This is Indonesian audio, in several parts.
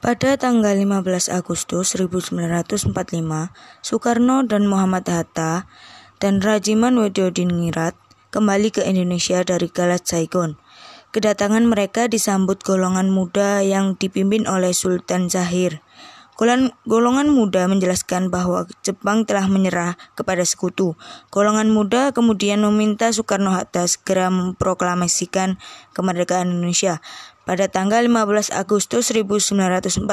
Pada tanggal 15 Agustus 1945, Soekarno dan Muhammad Hatta dan Rajiman Wedodingrat kembali ke Indonesia dari Galat Saigon. Kedatangan mereka disambut golongan muda yang dipimpin oleh Sultan Zahir. Golongan muda menjelaskan bahwa Jepang telah menyerah kepada sekutu. Golongan muda kemudian meminta Soekarno-Hatta segera memproklamasikan kemerdekaan Indonesia. Pada tanggal 15 Agustus 1945,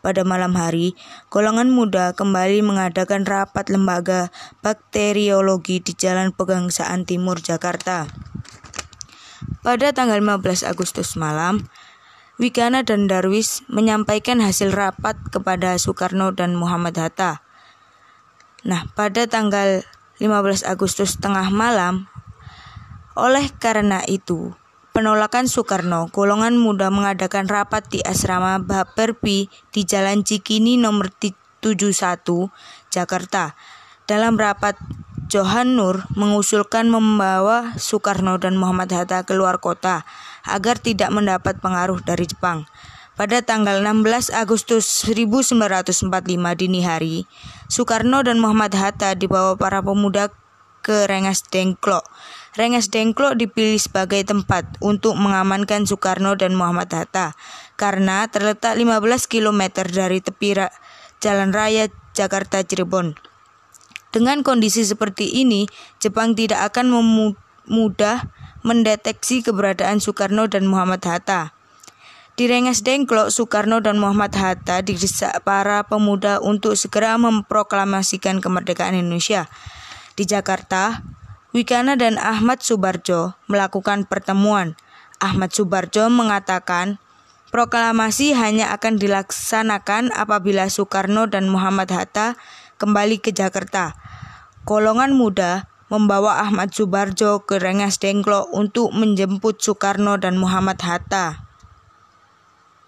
pada malam hari, golongan muda kembali mengadakan rapat lembaga bakteriologi di Jalan Pegangsaan Timur, Jakarta. Pada tanggal 15 Agustus malam, Wigana dan Darwis menyampaikan hasil rapat kepada Soekarno dan Muhammad Hatta. Nah, pada tanggal 15 Agustus tengah malam, oleh karena itu, penolakan Soekarno, golongan muda mengadakan rapat di asrama Baperpi di Jalan Cikini nomor 71, Jakarta. Dalam rapat Johan Nur mengusulkan membawa Soekarno dan Muhammad Hatta keluar kota agar tidak mendapat pengaruh dari Jepang. Pada tanggal 16 Agustus 1945 dini hari, Soekarno dan Muhammad Hatta dibawa para pemuda ke Rengas Dengklok. Rengas Dengklok dipilih sebagai tempat untuk mengamankan Soekarno dan Muhammad Hatta karena terletak 15 km dari tepi Jalan Raya Jakarta Cirebon. Dengan kondisi seperti ini, Jepang tidak akan mudah mendeteksi keberadaan Soekarno dan Muhammad Hatta. Di Rengas Dengklok, Soekarno dan Muhammad Hatta didesak para pemuda untuk segera memproklamasikan kemerdekaan Indonesia. Di Jakarta, Wikana dan Ahmad Subarjo melakukan pertemuan. Ahmad Subarjo mengatakan, proklamasi hanya akan dilaksanakan apabila Soekarno dan Muhammad Hatta kembali ke Jakarta. Golongan muda membawa Ahmad Subarjo ke Rengas Dengklok untuk menjemput Soekarno dan Muhammad Hatta.